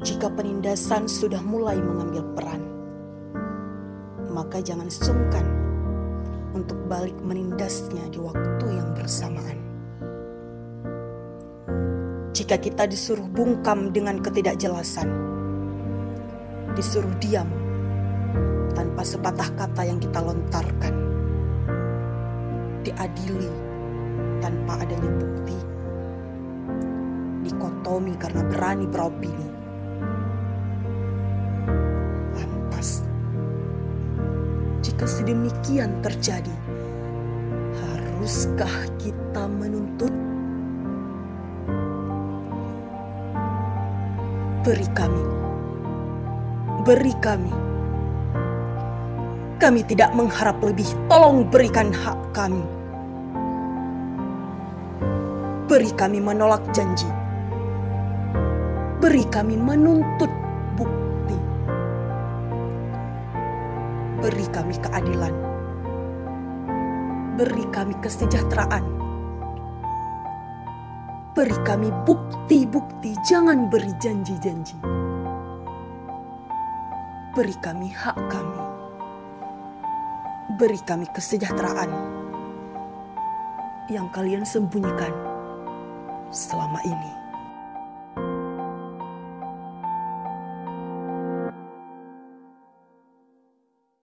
Jika penindasan sudah mulai mengambil peran, maka jangan sungkan untuk balik menindasnya di waktu yang bersamaan. Jika kita disuruh bungkam dengan ketidakjelasan, disuruh diam tanpa sepatah kata yang kita lontarkan, diadili tanpa adanya bukti, dikotomi karena berani beropini. Jika sedemikian terjadi, haruskah kita menuntut? Beri kami, beri kami. Kami tidak mengharap lebih, tolong berikan hak kami. Beri kami menolak janji. Beri kami menuntut Beri kami keadilan. Beri kami kesejahteraan. Beri kami bukti-bukti, jangan beri janji-janji. Beri kami hak kami. Beri kami kesejahteraan yang kalian sembunyikan selama ini.